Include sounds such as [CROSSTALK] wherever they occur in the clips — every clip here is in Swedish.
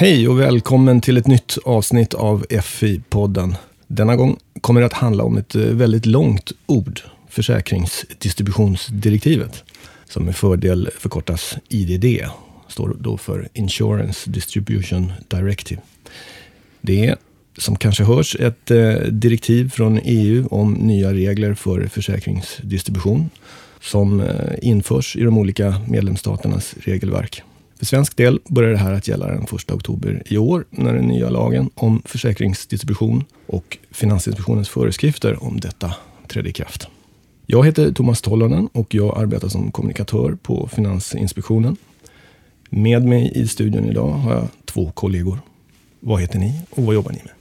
Hej och välkommen till ett nytt avsnitt av FI-podden. Denna gång kommer det att handla om ett eh, väldigt långt ord, försäkringsdistributionsdirektivet, som med fördel förkortas IDD, står då för Insurance Distribution Directive. Det är, som kanske hörs, ett eh, direktiv från EU om nya regler för försäkringsdistribution som eh, införs i de olika medlemsstaternas regelverk. För svensk del börjar det här att gälla den 1 oktober i år när den nya lagen om försäkringsdistribution och Finansinspektionens föreskrifter om detta trädde i kraft. Jag heter Thomas Tollonen och jag arbetar som kommunikatör på Finansinspektionen. Med mig i studion idag har jag två kollegor. Vad heter ni och vad jobbar ni med?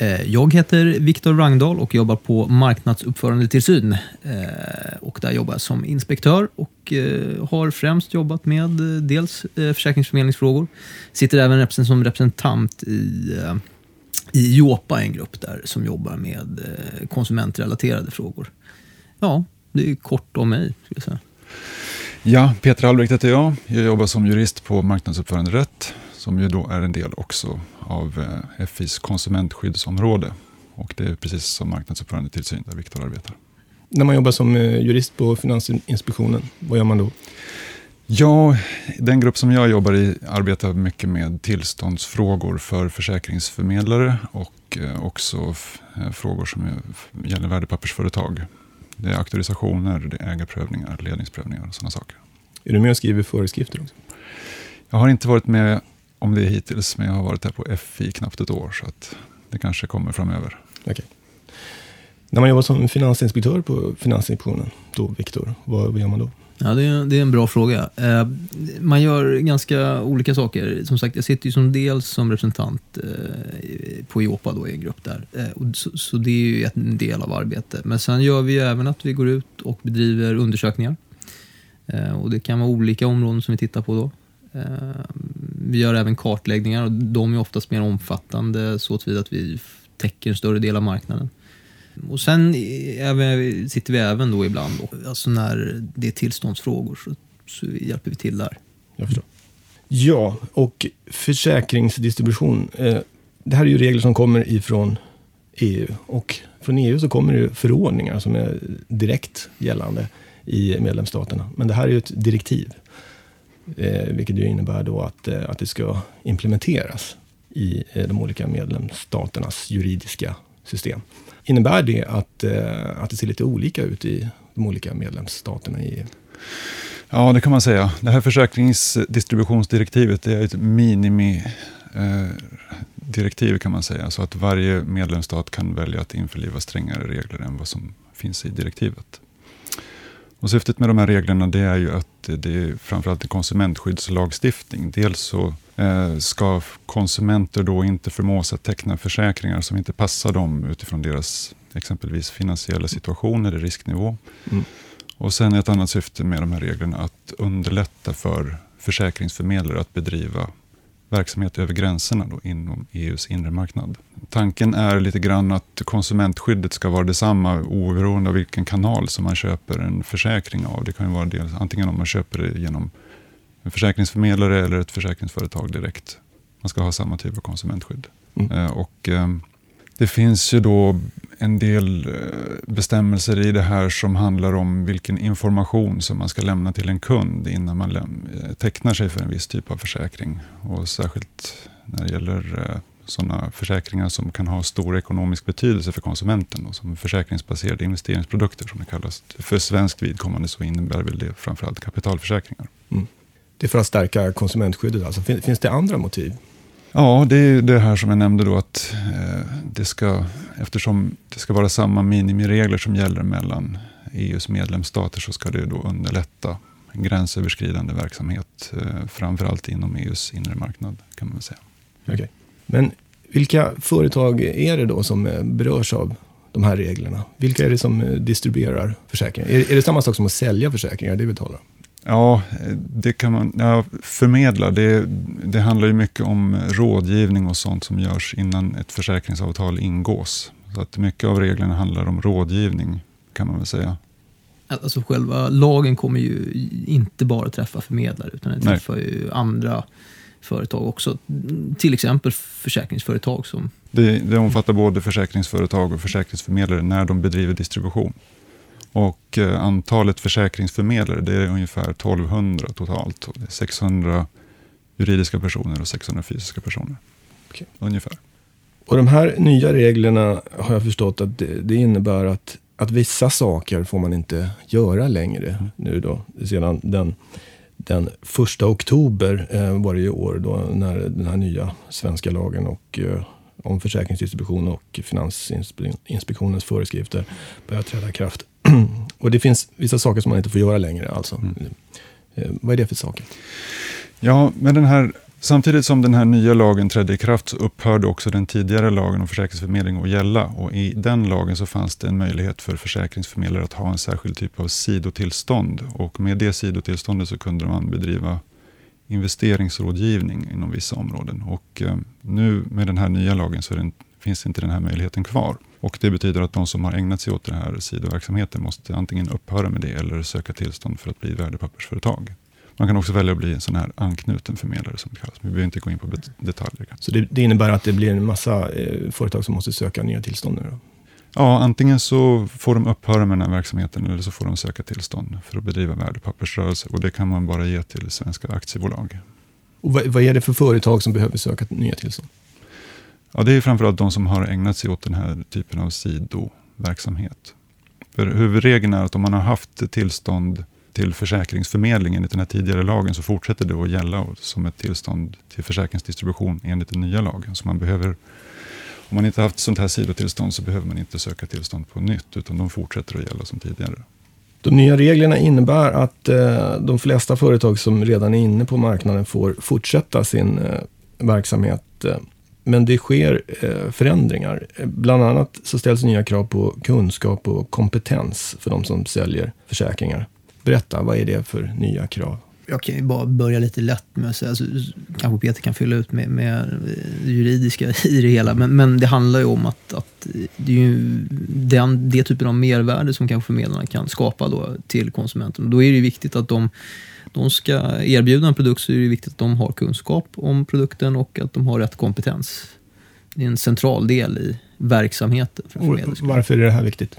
Eh, jag heter Viktor Rangdahl och jobbar på marknadsuppförandetillsyn. Eh, och där jobbar jag som inspektör och eh, har främst jobbat med dels försäkringsförmedlingsfrågor. Sitter även som representant i, i Jopa, en grupp där som jobbar med konsumentrelaterade frågor. Ja, det är kort om mig. Ska jag säga. Ja, Peter Albrecht heter jag. Jag jobbar som jurist på marknadsuppföranderätt som ju då är en del också av eh, FIs konsumentskyddsområde. Och det är precis som marknadsuppförande tillsyn där Viktor arbetar. När man jobbar som eh, jurist på Finansinspektionen, vad gör man då? Ja, den grupp som jag jobbar i arbetar mycket med tillståndsfrågor för försäkringsförmedlare och eh, också frågor som gäller värdepappersföretag. Det är auktorisationer, det är ägarprövningar, ledningsprövningar och sådana saker. Är du med och skriver föreskrifter också? Jag har inte varit med om det hittills, men jag har varit här på FI knappt ett år, så att det kanske kommer framöver. Okay. När man jobbar som finansinspektör på Finansinspektionen, då Viktor, vad, gör man då? Ja, det är, det är en bra fråga. Eh, man gör ganska olika saker. Som sagt, jag sitter ju som dels som representant eh, på Jopa, då, i en grupp där. Eh, och så, så, det är ju en del av arbetet. Men sen gör vi även att vi går ut och bedriver undersökningar. Eh, och det kan vara olika områden som vi tittar på då. Vi gör även kartläggningar och de är oftast mer omfattande så att vi täcker en större del av marknaden. Och sen även, sitter vi även då ibland, alltså när det är tillståndsfrågor, så, så hjälper vi till där. Jag förstår. Ja, och försäkringsdistribution. Eh, det här är ju regler som kommer ifrån EU. Och från EU så kommer det förordningar som är direkt gällande i medlemsstaterna. Men det här är ju ett direktiv. Eh, vilket ju innebär då att, eh, att det ska implementeras i eh, de olika medlemsstaternas juridiska system. Innebär det att, eh, att det ser lite olika ut i de olika medlemsstaterna i EU? Ja, det kan man säga. Det här försäkringsdistributionsdirektivet är ett minimidirektiv eh, kan man säga. Så att varje medlemsstat kan välja att införliva strängare regler än vad som finns i direktivet. Och syftet med de här reglerna det är ju att det är framförallt en konsumentskyddslagstiftning. Dels så eh, ska konsumenter då inte förmås att teckna försäkringar som inte passar dem utifrån deras exempelvis finansiella situation eller risknivå. Mm. Och sen ett annat syfte med de här reglerna att underlätta för försäkringsförmedlare att bedriva verksamhet över gränserna då, inom EUs inre marknad. Tanken är lite grann att konsumentskyddet ska vara detsamma oberoende av vilken kanal som man köper en försäkring av. Det kan ju vara dels, antingen om man köper det genom en försäkringsförmedlare eller ett försäkringsföretag direkt. Man ska ha samma typ av konsumentskydd. Mm. Eh, och, eh, det finns ju då en del eh, bestämmelser i det här som handlar om vilken information som man ska lämna till en kund innan man eh, tecknar sig för en viss typ av försäkring. Och särskilt när det gäller eh, sådana försäkringar som kan ha stor ekonomisk betydelse för konsumenten, och som försäkringsbaserade investeringsprodukter som det kallas. För svenskt vidkommande så innebär väl det framförallt kapitalförsäkringar. Mm. Det är för att stärka konsumentskyddet alltså. Finns det andra motiv? Ja, det är det här som jag nämnde då att eh, det ska, eftersom det ska vara samma minimiregler som gäller mellan EUs medlemsstater så ska det då underlätta en gränsöverskridande verksamhet, eh, framförallt inom EUs inre marknad kan man väl säga. Okay. Men vilka företag är det då som eh, berörs av de här reglerna? Vilka är det som distribuerar försäkringar? Är, är det samma sak som att sälja försäkringar, det vi talar om? Ja, det kan man ja, förmedla. Det, det handlar ju mycket om rådgivning och sånt som görs innan ett försäkringsavtal ingås. Så att mycket av reglerna handlar om rådgivning, kan man väl säga. Alltså själva lagen kommer ju inte bara träffa förmedlare, utan den träffar Nej. ju andra företag också. Till exempel försäkringsföretag som... Det, det omfattar både försäkringsföretag och försäkringsförmedlare när de bedriver distribution. Och eh, antalet försäkringsförmedlare det är ungefär 1200 totalt. Och det är 600 juridiska personer och 600 fysiska personer. Okej. Ungefär. Och de här nya reglerna har jag förstått att det, det innebär att, att vissa saker får man inte göra längre nu då. Sedan den, den första oktober eh, var det i år då när den här nya svenska lagen och eh, om försäkringsdistribution och Finansinspektionens föreskrifter börjar träda i kraft. [CLEARS THROAT] och det finns vissa saker som man inte får göra längre alltså. Eh, vad är det för saker? Ja, men den här, samtidigt som den här nya lagen trädde i kraft så upphörde också den tidigare lagen om försäkringsförmedling att gälla. Och I den lagen så fanns det en möjlighet för försäkringsförmedlare att ha en särskild typ av sidotillstånd. Och med det sidotillståndet så kunde man bedriva investeringsrådgivning inom vissa områden. Och eh, nu med den här nya lagen så den, finns inte den här möjligheten kvar. Och Det betyder att de som har ägnat sig åt den här sidoverksamheten måste antingen upphöra med det eller söka tillstånd för att bli värdepappersföretag. Man kan också välja att bli en sån här anknuten förmedlare som det kallas. Vi behöver inte gå in på bet- detaljer. Så det, det innebär att det blir en massa eh, företag som måste söka nya tillstånd nu då? Ja, antingen så får de upphöra med den här verksamheten eller så får de söka tillstånd för att bedriva värdepappersrörelse. Och det kan man bara ge till svenska aktiebolag. Och vad, vad är det för företag som behöver söka nya tillstånd? Ja, det är framförallt de som har ägnat sig åt den här typen av sidoverksamhet. För huvudregeln är att om man har haft tillstånd till försäkringsförmedling enligt den här tidigare lagen så fortsätter det att gälla som ett tillstånd till försäkringsdistribution enligt den nya lagen. Så man behöver, om man inte haft sånt här sidotillstånd så behöver man inte söka tillstånd på nytt utan de fortsätter att gälla som tidigare. De nya reglerna innebär att eh, de flesta företag som redan är inne på marknaden får fortsätta sin eh, verksamhet. Eh, men det sker eh, förändringar. Bland annat så ställs nya krav på kunskap och kompetens för de som säljer försäkringar. Berätta, vad är det för nya krav? Jag kan ju bara börja lite lätt med att säga, alltså, kanske Peter kan fylla ut med, med det juridiska i det hela, men, men det handlar ju om att, att det är ju den, det typen av mervärde som kanske förmedlarna kan skapa då till konsumenten. Då är det ju viktigt att de, de ska erbjuda en produkt så är det viktigt att de har kunskap om produkten och att de har rätt kompetens. Det är en central del i verksamheten. Varför är det här viktigt?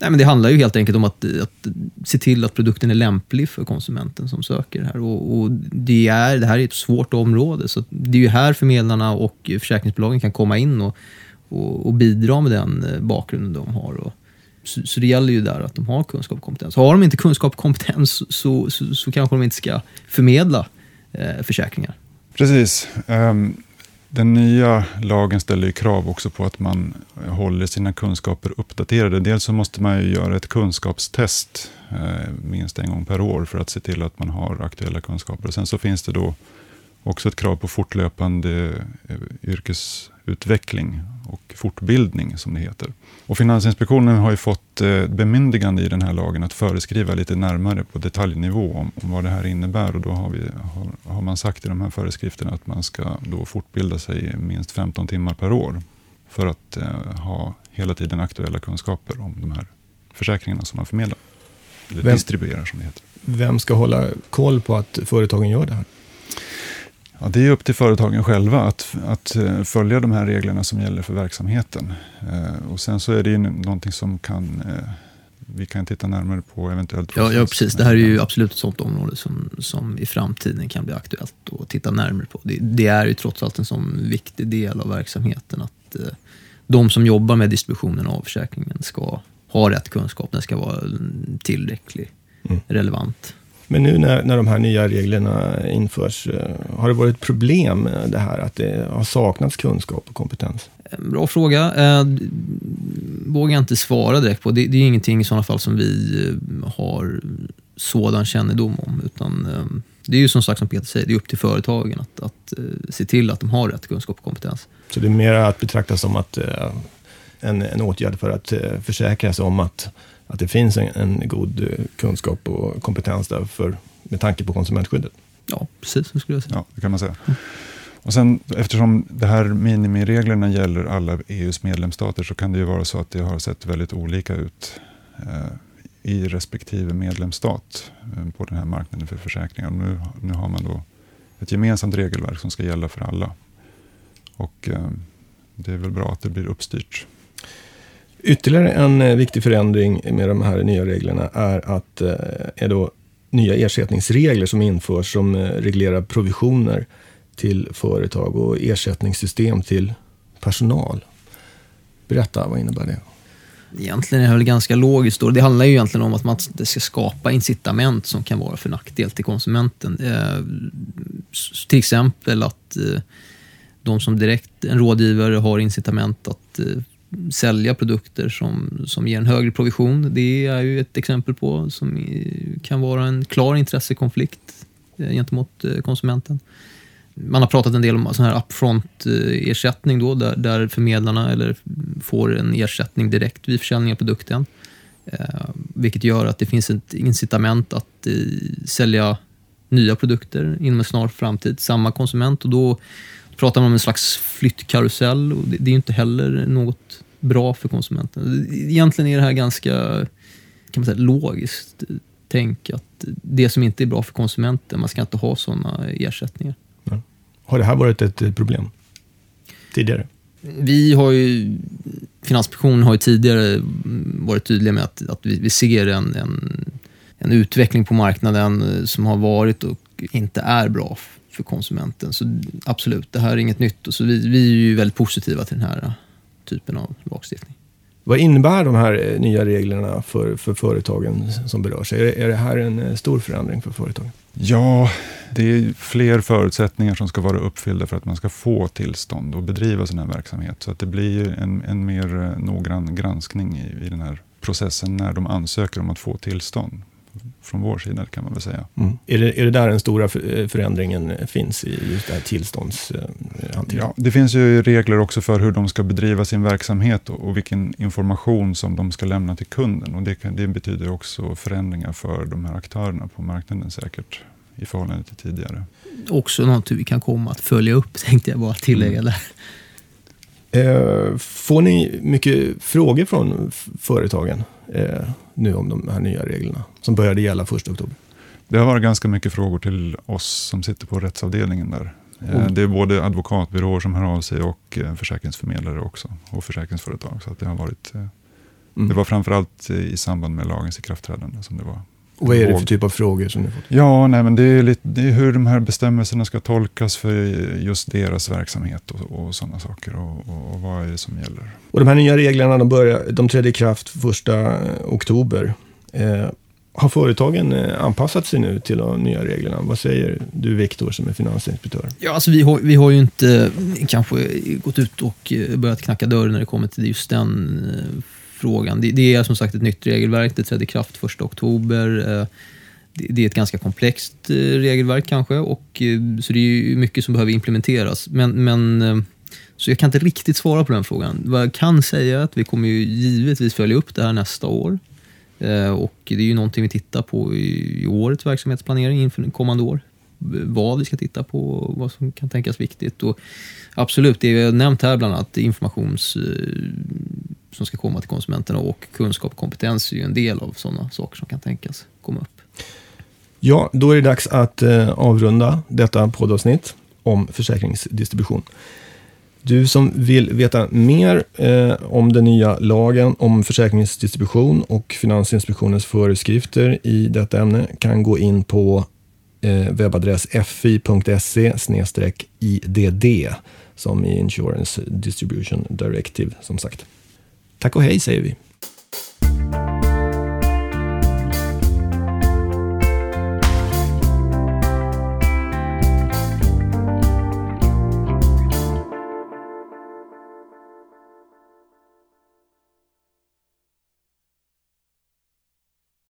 Nej, men det handlar ju helt enkelt om att, att se till att produkten är lämplig för konsumenten som söker det här. Och, och det, är, det här är ett svårt område, så det är ju här förmedlarna och försäkringsbolagen kan komma in och, och, och bidra med den eh, bakgrunden de har. Och, så, så det gäller ju där att de har kunskap och kompetens. Har de inte kunskap och kompetens så, så, så kanske de inte ska förmedla eh, försäkringar. Precis. Um, Den nya lagen ställer ju krav också på att man håller sina kunskaper uppdaterade. Dels så måste man ju göra ett kunskapstest eh, minst en gång per år för att se till att man har aktuella kunskaper. Och sen så finns det då också ett krav på fortlöpande eh, yrkesutveckling och fortbildning som det heter. Och Finansinspektionen har ju fått eh, bemyndigande i den här lagen att föreskriva lite närmare på detaljnivå om, om vad det här innebär. Och då har, vi, har, har man sagt i de här föreskrifterna att man ska då fortbilda sig minst 15 timmar per år för att eh, ha hela tiden aktuella kunskaper om de här försäkringarna som man förmedlar. Eller Vem- distribuerar som det heter. Vem ska hålla koll på att företagen gör det här? Ja, det är upp till företagen själva att, att eh, följa de här reglerna som gäller för verksamheten. Eh, och sen så är det ju någonting som kan, eh, vi kan titta närmare på eventuellt. Ja, ja, precis. Det här är ju absolut ett sånt område som, som i framtiden kan bli aktuellt att titta närmare på. Det, det är ju trots allt en sån viktig del av verksamheten att eh, de som jobbar med distributionen av försäkringen ska ha rätt kunskap. Den ska vara tillräcklig, Mm. relevant. Men nu när, när de här nya reglerna införs, eh, har det varit ett problem eh, det här att det har saknats kunskap och kompetens? En Bra fråga. Eh, vågar jag inte svara direkt på. Det, det är ingenting i sådana fall som vi eh, har sådan kännedom om. Utan, eh, det är ju som sagt som Peter säger, det är upp till företagen att, att eh, se till att de har rätt kunskap och kompetens. Så det är mer att betrakta som att, eh, en, en åtgärd för att eh, försäkra sig om att, att det finns en, en god eh, kunskap och kompetens där för, med tanke på konsumentskyddet. Ja, precis så skulle jag säga. Ja, det kan man säga. Och sen, eftersom det här minimireglerna gäller alla EUs medlemsstater så kan det ju vara så att det har sett väldigt olika ut eh, i respektive medlemsstat eh, på den här marknaden för försäkringar. Nu, nu har man då ett gemensamt regelverk som ska gälla för alla. Och eh, det är väl bra att det blir uppstyrt. Ytterligare en eh, viktig förändring med de här nya reglerna är att eh, är då nya ersättningsregler som införs som eh, reglerar provisioner till företag och ersättningssystem till personal. Berätta, vad innebär det? Egentligen är det väl ganska logiskt. Då. Det handlar ju egentligen om att man ska skapa incitament som kan vara för nackdel till konsumenten. Eh, till exempel att eh, de som direkt, en rådgivare, har incitament att eh, sälja produkter som, som ger en högre provision. Det är ju ett exempel på som kan vara en klar intressekonflikt eh, gentemot eh, konsumenten. Man har pratat en del om sån här upfront-ersättning eh, då, där, där förmedlarna eller får en ersättning direkt vid försäljning av produkten. Eh, vilket gör att det finns ett incitament att eh, sälja nya produkter inom en snar framtid, samma konsument. Och då pratar man om en slags flyttkarusell och det, det är inte heller något bra för konsumenten. Egentligen är det här ganska kan man säga, logiskt tänk att det som inte är bra för konsumenten, man ska inte ha sådana ersättningar. Har det här varit ett problem tidigare? Vi har ju, Finansinspektionen har ju tidigare varit tydliga med att, att vi, vi ser en, en, en, utveckling på marknaden som har varit och inte är bra för konsumenten. Så absolut, det här är inget nytt. Och så vi, vi är ju väldigt positiva till den här typen av lagstiftning. Vad innebär de här nya reglerna för, för företagen som berörs? Är, är det här en eh, stor förändring för företagen? Ja, det är fler förutsättningar som ska vara uppfyllda för att man ska få tillstånd och bedriva sån här verksamhet. Så att det blir en, en mer eh, noggrann granskning i, i den här processen när de ansöker om att få tillstånd från vår sida kan man väl säga. Mm. Är, det, är det där den stora eh, förändringen finns i just det här tillståndshanteringen? Ja, det finns ju regler också för hur de ska bedriva sin verksamhet och, och vilken information som de ska lämna till kunden. Och det, kan, det betyder också förändringar för de här aktörerna på marknaden säkert i förhållande till tidigare. Också något vi kan komma att följa upp, tänkte jag bara tillägga mm. där. Eh, får ni mycket frågor från företagen eh, nu om de här nya reglerna som började gälla 1 oktober? Det har varit ganska mycket frågor till oss som sitter på rättsavdelningen där. Mm. Det är både advokatbyråer som hör av sig och försäkringsförmedlare också och försäkringsföretag. Så det har varit mm. Det var framförallt i samband med lagens ikraftträdande som det var och vad är det för typ av frågor som ni fått? Ja, nej, men det, är lite, det är hur de här bestämmelserna ska tolkas för just deras verksamhet och, och sådana saker. Och, och, och, vad är det som gäller? Och de här nya reglerna de, börjar, de trädde i kraft första oktober. Eh, har företagen eh, anpassat sig nu till de nya reglerna? Vad säger du Viktor som är finansinspektör? Ja, alltså vi, har, vi har ju inte kanske gått ut och eh, börjat knacka dörr när det kommer till just den eh, frågan. Det, det, är som sagt ett nytt regelverk. Det trädde i kraft 1 oktober. Eh, det, är ett ganska komplext eh, regelverk kanske, och, eh, så det är mycket som behöver implementeras. Men, men, så jag kan inte riktigt svara på den frågan. Vad jag kan säga är att vi kommer ju givetvis följa upp det här nästa år. Och Det är ju någonting vi tittar på i, i årets verksamhetsplanering inför kommande år. Vad vi ska titta på och vad som kan tänkas viktigt. Och absolut, det vi har nämnt här bland annat informations som ska komma till konsumenterna och kunskap och kompetens är ju en del av sådana saker som kan tänkas komma upp. Ja, då är det dags att eh, avrunda detta poddavsnitt om försäkringsdistribution. Du som vill veta mer eh, om den nya lagen om försäkringsdistribution och Finansinspektionens föreskrifter i detta ämne kan gå in på eh, webbadress fi.se idd som i Insurance Distribution Directive som sagt. Tá och hej säger vi.